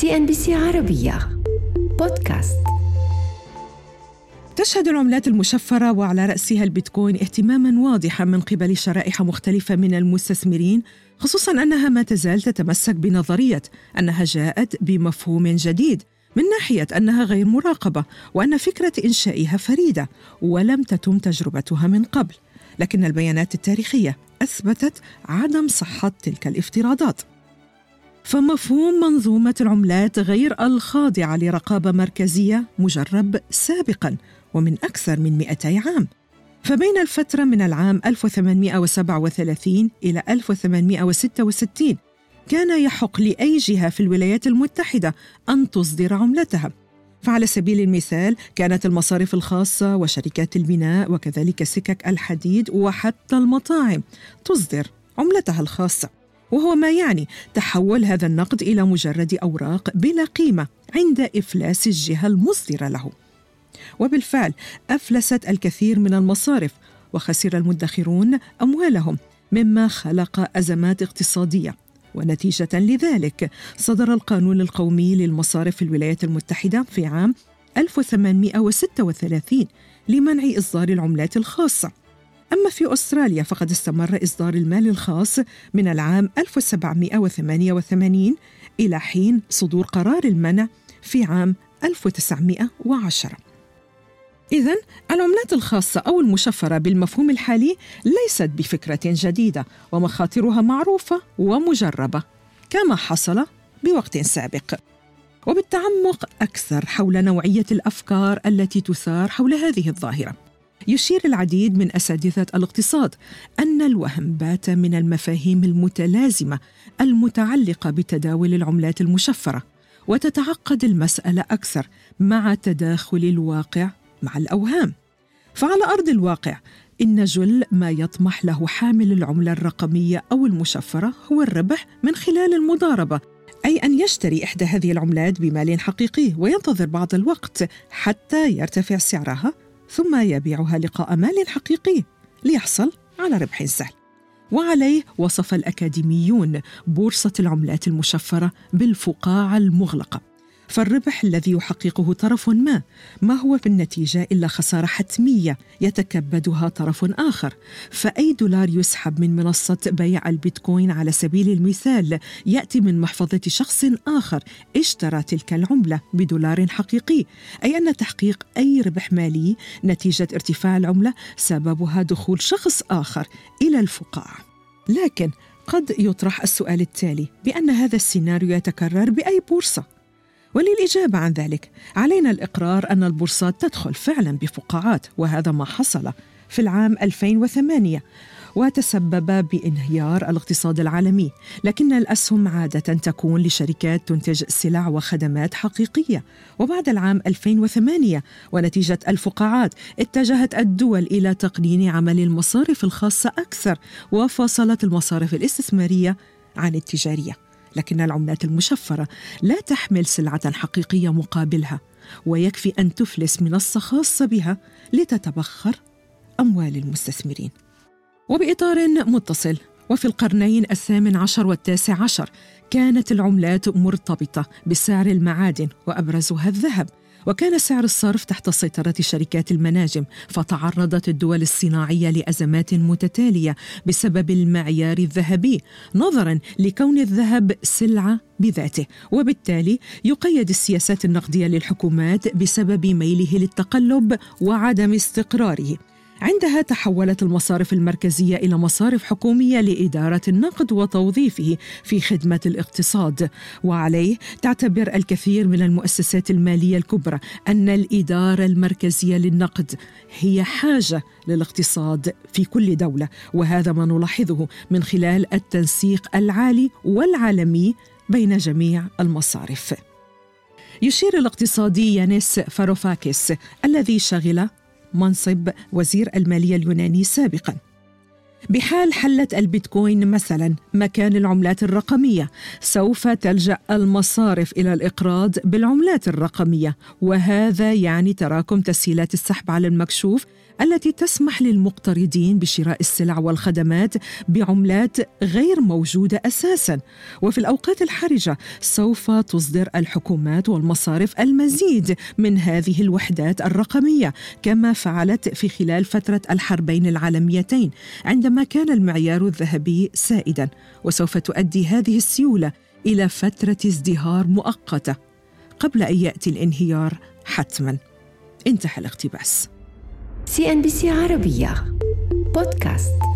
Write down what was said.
CNBC عربية. بودكاست. تشهد العملات المشفرة وعلى رأسها البيتكوين اهتماما واضحا من قبل شرائح مختلفة من المستثمرين خصوصا أنها ما تزال تتمسك بنظرية أنها جاءت بمفهوم جديد من ناحية أنها غير مراقبة وأن فكرة إنشائها فريدة ولم تتم تجربتها من قبل. لكن البيانات التاريخية أثبتت عدم صحة تلك الافتراضات. فمفهوم منظومة العملات غير الخاضعة لرقابة مركزية مجرب سابقا ومن أكثر من 200 عام. فبين الفترة من العام 1837 إلى 1866 كان يحق لأي جهة في الولايات المتحدة أن تصدر عملتها. فعلى سبيل المثال كانت المصارف الخاصة وشركات البناء وكذلك سكك الحديد وحتى المطاعم تصدر عملتها الخاصة. وهو ما يعني تحول هذا النقد إلى مجرد أوراق بلا قيمة عند إفلاس الجهة المصدره له. وبالفعل أفلست الكثير من المصارف وخسر المدخرون أموالهم مما خلق أزمات اقتصادية ونتيجة لذلك صدر القانون القومي للمصارف في الولايات المتحدة في عام 1836 لمنع إصدار العملات الخاصة أما في أستراليا فقد استمر إصدار المال الخاص من العام 1788 إلى حين صدور قرار المنع في عام 1910 إذا العملات الخاصة أو المشفرة بالمفهوم الحالي ليست بفكرة جديدة ومخاطرها معروفة ومجربة كما حصل بوقت سابق. وبالتعمق أكثر حول نوعية الأفكار التي تثار حول هذه الظاهرة. يشير العديد من أساتذة الاقتصاد أن الوهم بات من المفاهيم المتلازمة المتعلقة بتداول العملات المشفرة وتتعقد المسألة أكثر مع تداخل الواقع مع الأوهام. فعلى أرض الواقع إن جل ما يطمح له حامل العملة الرقمية أو المشفرة هو الربح من خلال المضاربة أي أن يشتري إحدى هذه العملات بمال حقيقي وينتظر بعض الوقت حتى يرتفع سعرها ثم يبيعها لقاء مال حقيقي ليحصل على ربح سهل. وعليه وصف الأكاديميون بورصة العملات المشفرة بالفقاعة المغلقة. فالربح الذي يحققه طرف ما ما هو في النتيجة إلا خسارة حتمية يتكبدها طرف آخر. فأي دولار يسحب من منصة بيع البيتكوين على سبيل المثال يأتي من محفظة شخص آخر اشترى تلك العملة بدولار حقيقي. أي أن تحقيق أي ربح مالي نتيجة ارتفاع العملة سببها دخول شخص آخر إلى الفقاعه لكن قد يطرح السؤال التالي بأن هذا السيناريو يتكرر بأي بورصة. وللإجابة عن ذلك علينا الإقرار أن البورصات تدخل فعلا بفقاعات وهذا ما حصل في العام 2008 وتسبب بانهيار الاقتصاد العالمي. لكن الأسهم عادة تكون لشركات تنتج سلع وخدمات حقيقية. وبعد العام 2008 ونتيجة الفقاعات اتجهت الدول إلى تقنين عمل المصارف الخاصة أكثر وفصلت المصارف الاستثمارية عن التجارية. لكن العملات المشفرة لا تحمل سلعة حقيقية مقابلها ويكفي أن تفلس منصه خاصه بها لتتبخر أموال المستثمرين. وبإطار متصل وفي القرنين الثامن عشر والتاسع عشر كانت العملات مرتبطة بسعر المعادن وأبرزها الذهب. وكان سعر الصرف تحت سيطرة شركات المناجم فتعرضت الدول الصناعية لأزمات متتالية بسبب المعيار الذهبي نظرا لكون الذهب سلعة بذاته. وبالتالي يقيد السياسات النقدية للحكومات بسبب ميله للتقلب وعدم استقراره. عندها تحولت المصارف المركزية إلى مصارف حكومية لإدارة النقد وتوظيفه في خدمة الاقتصاد. وعليه تعتبر الكثير من المؤسسات المالية الكبرى أن الإدارة المركزية للنقد هي حاجة للاقتصاد في كل دولة وهذا ما نلاحظه من خلال التنسيق العالي والعالمي بين جميع المصارف. يشير الاقتصادي يانيس فاروفاكس الذي شغل منصب وزير المالية اليوناني سابقا. بحال حلت البيتكوين مثلا مكان العملات الرقمية. سوف تلجأ المصارف إلى الإقراض بالعملات الرقمية. وهذا يعني تراكم تسهيلات السحب على المكشوف التي تسمح للمقترضين بشراء السلع والخدمات بعملات غير موجودة أساسا. وفي الأوقات الحرجة سوف تصدر الحكومات والمصارف المزيد من هذه الوحدات الرقمية كما فعلت في خلال فترة الحربين العالميتين. عندما كان المعيار الذهبي سائدا وسوف تؤدي هذه السيولة إلى فترة ازدهار مؤقتة قبل أن يأتي الانهيار حتما. انتهى الاقتباس. سي إن بي سي عربية. بودكاست.